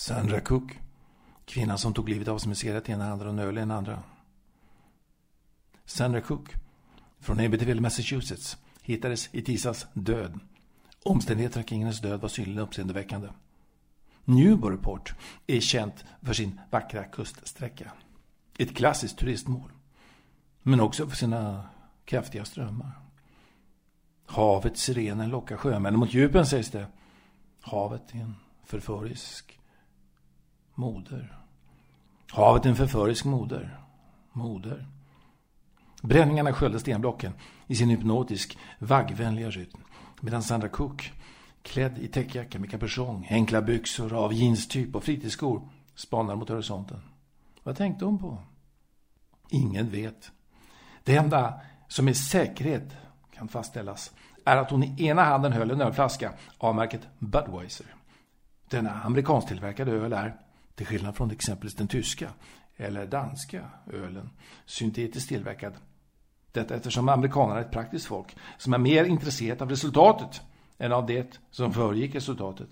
Sandra Cook. Kvinnan som tog livet av sig med cigarett i ena handen och en öl i den andra. Sandra Cook. Från Amityville, Massachusetts. Hittades i tisdags död. Omständigheterna kring hennes död var synnerligen uppseendeväckande. Newburyport är känt för sin vackra kuststräcka. Ett klassiskt turistmål. Men också för sina kraftiga strömmar. Havets sirener lockar sjömännen mot djupen, sägs det. Havet är en förförisk moder. Havet är en förförisk moder. Moder. Bränningarna sköljde stenblocken i sin hypnotisk, vaggvänliga rytm. Medan Sandra Cook, klädd i täckjacka med kapuschong, enkla byxor av jeanstyp och fritidsskor, spanar mot horisonten. Vad tänkte hon på? Ingen vet. Det enda som med säkerhet kan fastställas är att hon i ena handen höll en ölflaska av märket Budweiser. Denna amerikansktillverkade öl är, till skillnad från exempelvis den tyska eller danska ölen, syntetiskt tillverkad. Detta eftersom amerikanerna är ett praktiskt folk som är mer intresserat av resultatet än av det som föregick resultatet.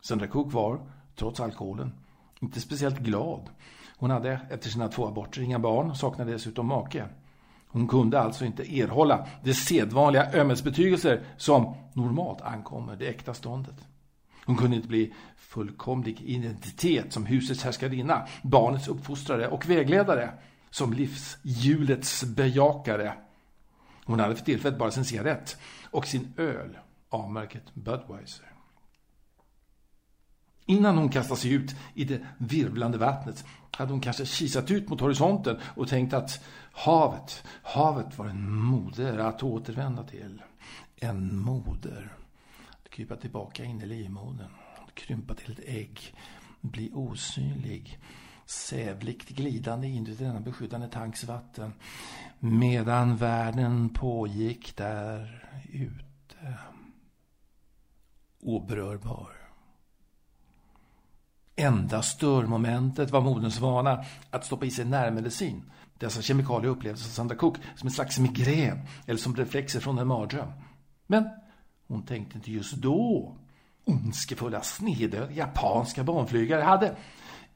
Sandra Cook var, trots alkoholen, inte speciellt glad. Hon hade efter sina två aborter inga barn och saknade dessutom make. Hon kunde alltså inte erhålla de sedvanliga ömhetsbetygelser som normalt ankommer det äkta ståndet. Hon kunde inte bli fullkomlig identitet som husets härskarinna, barnets uppfostrare och vägledare, som livshjulets bejakare. Hon hade för tillfället bara sin cigarett och sin öl av märket Budweiser. Innan hon kastade sig ut i det virvlande vattnet hade hon kanske kisat ut mot horisonten och tänkt att havet, havet var en moder att återvända till. En moder. Krypa tillbaka in i livmodern, krympa till ett ägg, bli osynlig, sävligt glidande in i denna beskyddande tanks vatten medan världen pågick där ute. Oberörbar. Enda störmomentet var moderns vana att stoppa i sig närmedicin. Dessa kemikalier upplevdes av Sandra Cook som en slags migrän eller som reflexer från en mardröm. Men hon tänkte inte just då. Ondskefulla, snedöga japanska barnflygare hade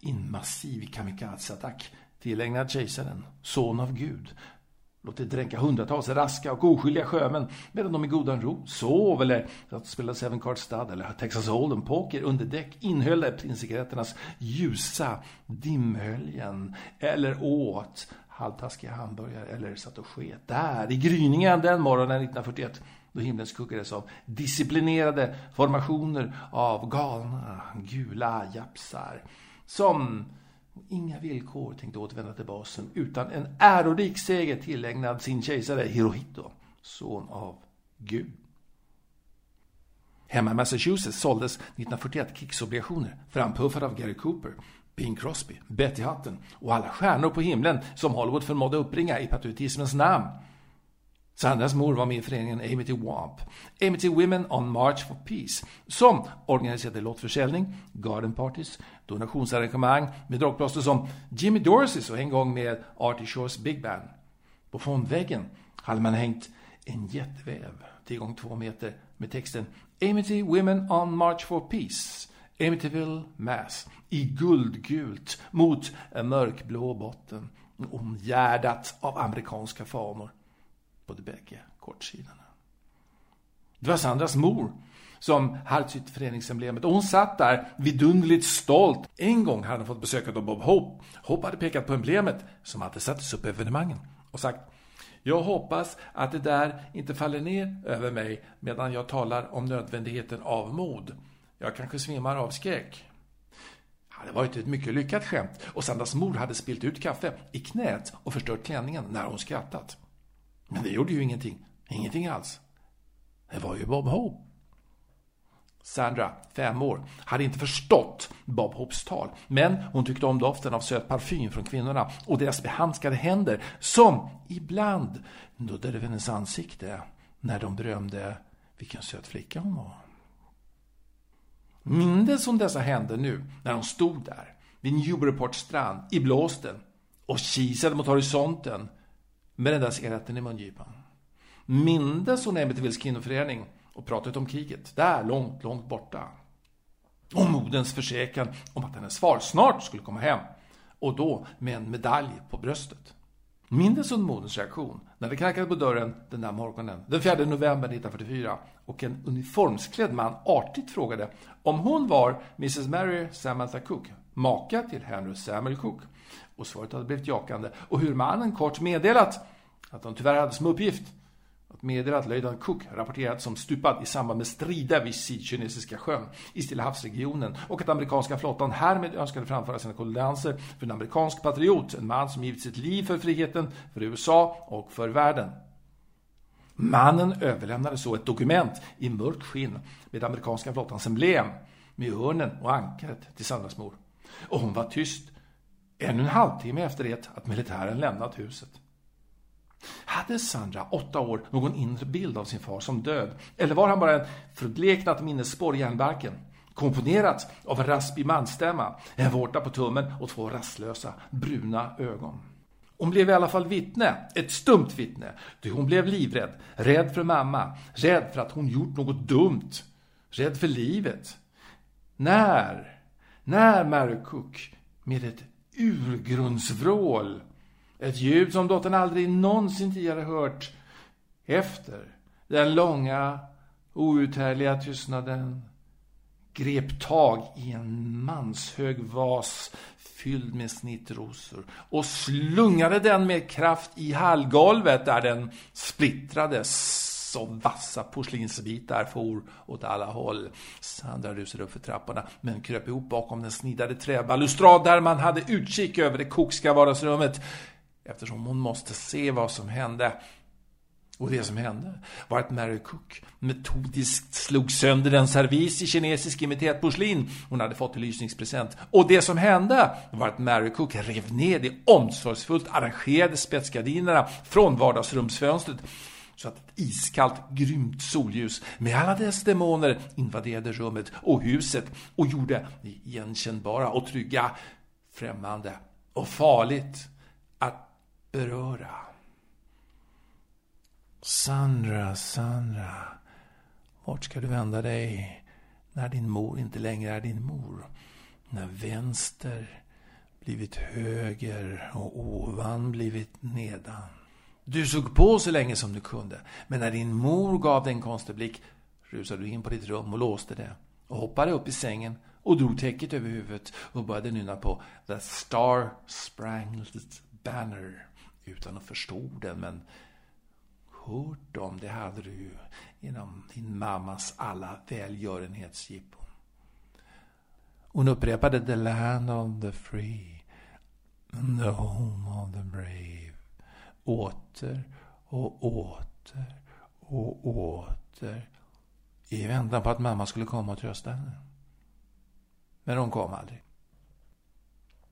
i en massiv kamikazeattack tillägnad kejsaren, son av Gud, låtit dränka hundratals raska och oskyldiga sjömän medan de i godan ro sov eller att spela Seven Card Stud eller Texas Hold'em Poker under däck inhöll prinscigaretternas ljusa dimhöljen eller åt halvtaskiga hamburgare eller satt och sket där i gryningen den morgonen 1941 då himlen skuggades av disciplinerade formationer av galna gula japsar som inga villkor tänkte återvända till basen utan en ärorik seger tillägnad sin kejsare Hirohito, son av Gud. Hemma i Massachusetts såldes 1941 krigsobligationer frampuffade av Gary Cooper, Bing Crosby, Betty Hutton och alla stjärnor på himlen som Hollywood förmådde uppbringa i patriotismens namn. Sandras mor var med i föreningen Amity WAMP, Amity Women on March for Peace, som organiserade lottförsäljning, garden parties, donationsarrangemang med rockplåster som Jimmy Dorseys och en gång med Artie Shores Big Band. På fondväggen hade man hängt en jätteväv, 10 gånger 2 meter, med texten Amity Women on March for Peace, Amityville Mass, i guldgult mot en mörkblå botten, omgärdat av amerikanska fanor på de bägge kortsidorna. Det var Sandras mor som hade sitt föreningsemblemet och hon satt där vidunderligt stolt. En gång hade hon fått besök av Bob Hope. Hope hade pekat på emblemet som hade sattes upp evenemangen och sagt jag hoppas att det där inte faller ner över mig medan jag talar om nödvändigheten av mod. Jag kanske svimmar av skräck. Det hade varit ett mycket lyckat skämt och Sandras mor hade spilt ut kaffe i knät och förstört klänningen när hon skrattat. Men det gjorde ju ingenting. Ingenting alls. Det var ju Bob Hope. Sandra, fem år, hade inte förstått Bob Hopes tal. Men hon tyckte om doften av söt parfym från kvinnorna och deras behandskade händer som ibland nuddade hennes ansikte när de berömde vilken söt flicka hon var. Mindes hon dessa händer nu när hon stod där vid Newburyports strand i blåsten och kisade mot horisonten med den där cigaretten i mungipan. Mindes hon Amityvilles kvinnoförening och pratet om kriget, där långt, långt borta. Och modens moderns försäkran om att hennes far snart skulle komma hem. Och då med en medalj på bröstet. Mindes hon moderns reaktion när det knackade på dörren den där morgonen, den 4 november 1944, och en uniformsklädd man artigt frågade om hon var Mrs Mary Samantha Cook, maka till Henry Samuel Cook. Och svaret hade blivit jakande, och hur mannen kort meddelat att de tyvärr hade som uppgift att meddela att löjtnant Cook rapporterat som stupad i samband med strider vid Sydkinesiska sjön i Stilla havsregionen och att amerikanska flottan härmed önskade framföra sina kondolenser för en amerikansk patriot, en man som givit sitt liv för friheten, för USA och för världen. Mannen överlämnade så ett dokument i mörkt skinn med amerikanska flottans emblem, med örnen och ankaret till Sandras mor. Och hon var tyst ännu en halvtimme efter det att militären lämnat huset. Hade Sandra, åtta år, någon inre bild av sin far som död? Eller var han bara en förbleknat minnesspår i järnbarken? Komponerat av en raspig manstämma, en vårta på tummen och två rastlösa, bruna ögon. Hon blev i alla fall vittne, ett stumt vittne, ty hon blev livrädd, rädd för mamma, rädd för att hon gjort något dumt, rädd för livet. När, när Mary Cook med ett urgrundsvrål ett ljud som dottern aldrig någonsin tidigare hört. Efter den långa, outhärdliga tystnaden grep tag i en manshög vas fylld med snittrosor och slungade den med kraft i hallgolvet där den splittrades som vassa porslinsbitar for åt alla håll. Sandra rusade upp för trapporna men kröp ihop bakom den snidade träbalustrad där man hade utkik över det kokska vardagsrummet eftersom hon måste se vad som hände. Och det som hände var att Mary Cook metodiskt slog sönder den servis i kinesisk imiterat porslin hon hade fått i lysningspresent. Och det som hände var att Mary Cook rev ner de omsorgsfullt arrangerade spetsgardinerna från vardagsrumsfönstret så att ett iskallt, grymt solljus med alla dess demoner invaderade rummet och huset och gjorde det igenkännbara och trygga, främmande och farligt beröra. Sandra, Sandra, vart ska du vända dig när din mor inte längre är din mor? När vänster blivit höger och ovan blivit nedan. Du såg på så länge som du kunde, men när din mor gav dig en konstig blick rusade du in på ditt rum och låste det och hoppade upp i sängen och drog täcket över huvudet och började nynna på The Star Spangled Banner utan att förstå den, men hört om det hade du ju genom din mammas alla välgörenhetsjippon. Hon upprepade The land of the free, and the home of the brave. Åter och åter och åter i väntan på att mamma skulle komma och trösta henne. Men hon kom aldrig.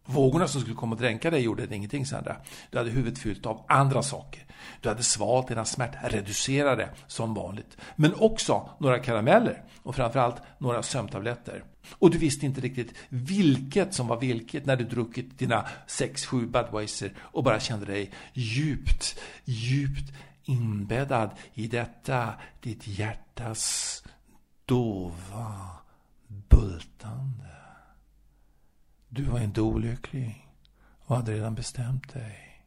Vågorna som skulle komma och dränka dig gjorde det ingenting, Sandra. Du hade huvudet fyllt av andra saker. Du hade svalt dina smärtreducerare, som vanligt. Men också några karameller och framförallt några sömntabletter. Och du visste inte riktigt vilket som var vilket när du druckit dina 6-7 Budweiser och bara kände dig djupt, djupt inbäddad i detta ditt hjärtas dova bultande. Du var inte olycklig och hade redan bestämt dig.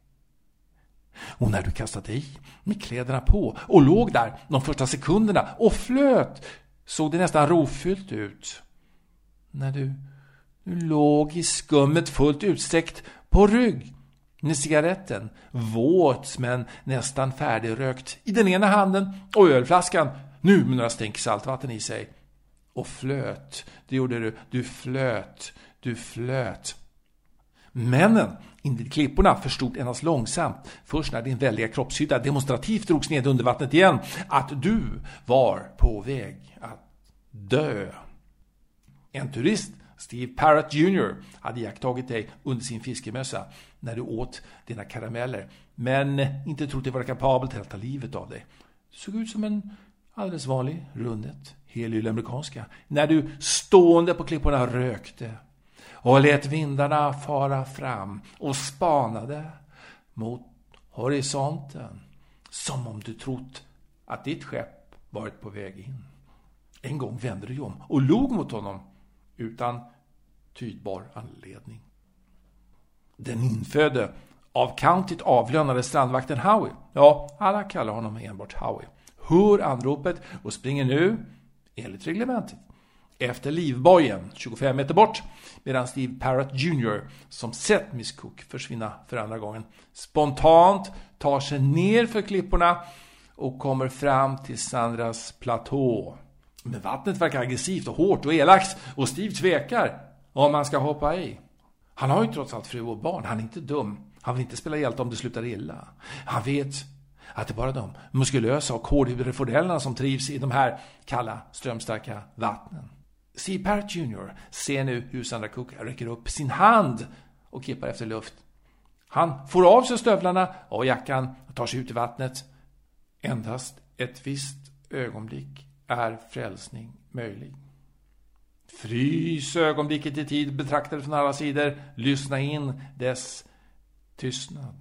Och när du kastade i med kläderna på och låg där de första sekunderna och flöt såg det nästan rofyllt ut. När du, du låg i skummet fullt utsträckt på rygg med cigaretten, våt men nästan färdigrökt, i den ena handen och ölflaskan, nu med några stänk saltvatten i sig. Och flöt, det gjorde du, du flöt du flöt. Männen invid klipporna förstod endast långsamt, först när din väldiga kroppshydda demonstrativt drogs ned under vattnet igen, att du var på väg att dö. En turist, Steve Parrott Jr, hade iakttagit dig under sin fiskemössa när du åt dina karameller, men inte trott dig vara kapabel till att ta livet av dig. Du såg ut som en alldeles vanlig, rundet, helylle amerikanska, när du stående på klipporna rökte och lät vindarna fara fram och spanade mot horisonten som om du trott att ditt skepp varit på väg in. En gång vände du dig om och log mot honom utan tydbar anledning. Den infödde, av countyt avlönade strandvakten Howie, ja, alla kallar honom enbart Howie, hör anropet och springer nu, enligt reglementet, efter livbojen 25 meter bort medan Steve Parrott Jr. som sett Miss Cook försvinna för andra gången spontant tar sig ner för klipporna och kommer fram till Sandras platå. Men vattnet verkar aggressivt och hårt och elakt och Steve tvekar om han ska hoppa i. Han har ju trots allt fru och barn, han är inte dum. Han vill inte spela hjälte om det slutar illa. Han vet att det är bara de muskulösa och hårdhudade fordellerna som trivs i de här kalla, strömstarka vattnen. C. Parrott Jr. ser nu hur Sandra Cook räcker upp sin hand och kippar efter luft. Han får av sig stövlarna och jackan och tar sig ut i vattnet. Endast ett visst ögonblick är frälsning möjlig. Frys ögonblicket i tid, betraktad från alla sidor, lyssna in dess tystnad.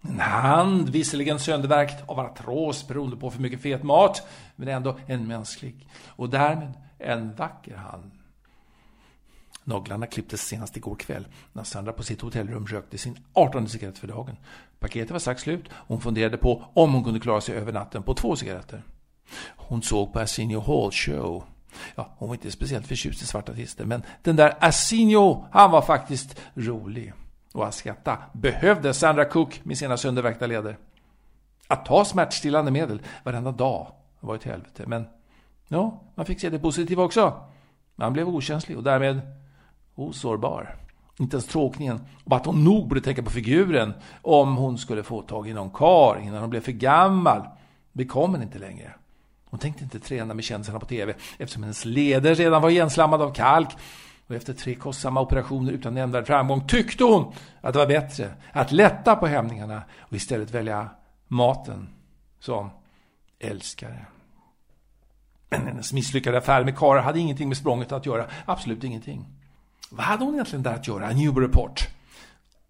En hand, visserligen sönderverkt av artros beroende på för mycket fet mat, men ändå en mänsklig. Och därmed en vacker hand. Naglarna klipptes senast igår kväll när Sandra på sitt hotellrum rökte sin 18 cigarett för dagen. Paketet var strax slut och hon funderade på om hon kunde klara sig över natten på två cigaretter. Hon såg på Arsenio Hall show. Ja, hon var inte speciellt förtjust i svarta artister, men den där Arsenio, han var faktiskt rolig. Och att skratta behövde Sandra Cook med sina söndervärkta leder. Att ta smärtstillande medel varenda dag var ett helvete, men Ja, man fick se det positiva också. Man blev okänslig och därmed osårbar. Inte ens tråkningen om att hon nog borde tänka på figuren om hon skulle få tag i någon kar innan hon blev för gammal bekom hon inte längre. Hon tänkte inte träna med kändisarna på TV eftersom hennes leder redan var igenslammade av kalk. Och efter tre kostsamma operationer utan nämnvärd framgång tyckte hon att det var bättre att lätta på hämningarna och istället välja maten som älskare. Men hennes misslyckade affär med Kara hade ingenting med språnget att göra. Absolut ingenting. Vad hade hon egentligen där att göra? Newburyport?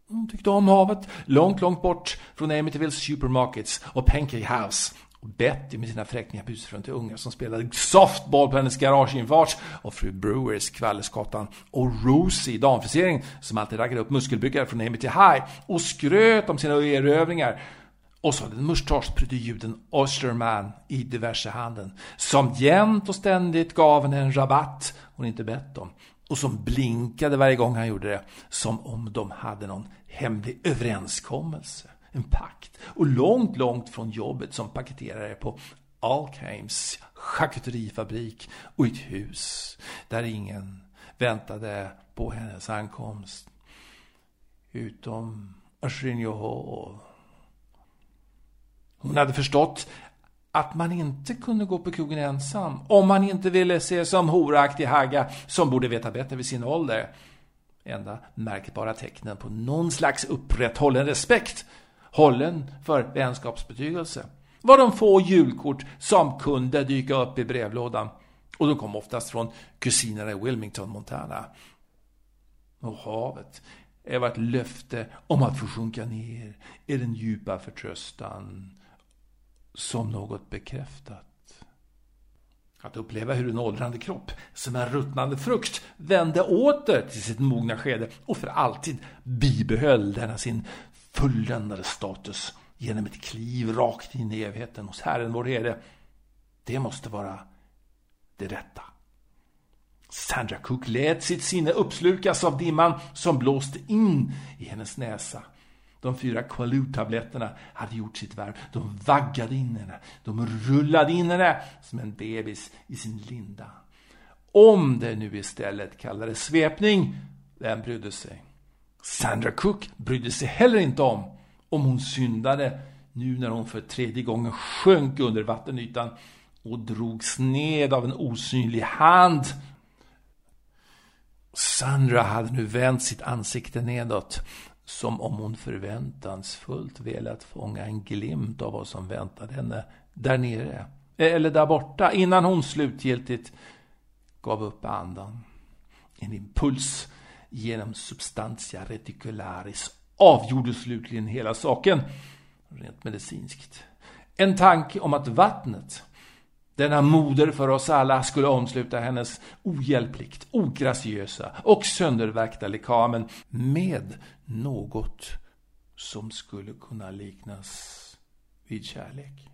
Hon tyckte om havet, långt, långt bort från Amityvilles supermarkets och Pancake House. Och Betty med sina fräckningar busfruntiga ungar som spelade softball på hennes garageinfart och fru Brewers Kvallerskatan och Rosie damfrisering som alltid raggade upp muskelbyggare från Amity High och skröt om sina erövringar och så den mustaschprydde juden Osterman i diverse handen som jämt och ständigt gav henne en rabatt hon inte bett om och som blinkade varje gång han gjorde det som om de hade någon hemlig överenskommelse, en pakt. Och långt, långt från jobbet som paketerare på Alkheims charkuterifabrik och ett hus där ingen väntade på hennes ankomst. Utom Arsenio Hall hon hade förstått att man inte kunde gå på krogen ensam om man inte ville se som horaktig hagga som borde veta bättre vid sin ålder. Enda märkbara tecknen på någon slags upprätthållen respekt, hållen för vänskapsbetygelse, var de få julkort som kunde dyka upp i brevlådan. Och de kom oftast från kusinerna i Wilmington, Montana. Och havet var ett löfte om att få sjunka ner i den djupa förtröstan som något bekräftat. Att uppleva hur en åldrande kropp, som en ruttnande frukt, vände åter till sitt mogna skede och för alltid bibehöll denna sin fulländade status genom ett kliv rakt in i evigheten hos Herren vår herde. Det måste vara det rätta. Sandra Cook lät sitt sinne uppslukas av dimman som blåste in i hennes näsa. De fyra Qualu-tabletterna hade gjort sitt värv. De vaggade in henne. De rullade in henne som en bebis i sin linda. Om det nu istället kallades svepning, vem brydde sig? Sandra Cook brydde sig heller inte om om hon syndade nu när hon för tredje gången sjönk under vattenytan och drogs ned av en osynlig hand. Sandra hade nu vänt sitt ansikte nedåt som om hon förväntansfullt velat fånga en glimt av vad som väntade henne där nere, eller där borta, innan hon slutgiltigt gav upp andan. En impuls genom substantia reticularis avgjorde slutligen hela saken, rent medicinskt. En tanke om att vattnet Denna moder för oss alla skulle omsluta hennes ohjälpligt, ograciösa och söndervärkta lekamen med något som skulle kunna liknas vid kärlek.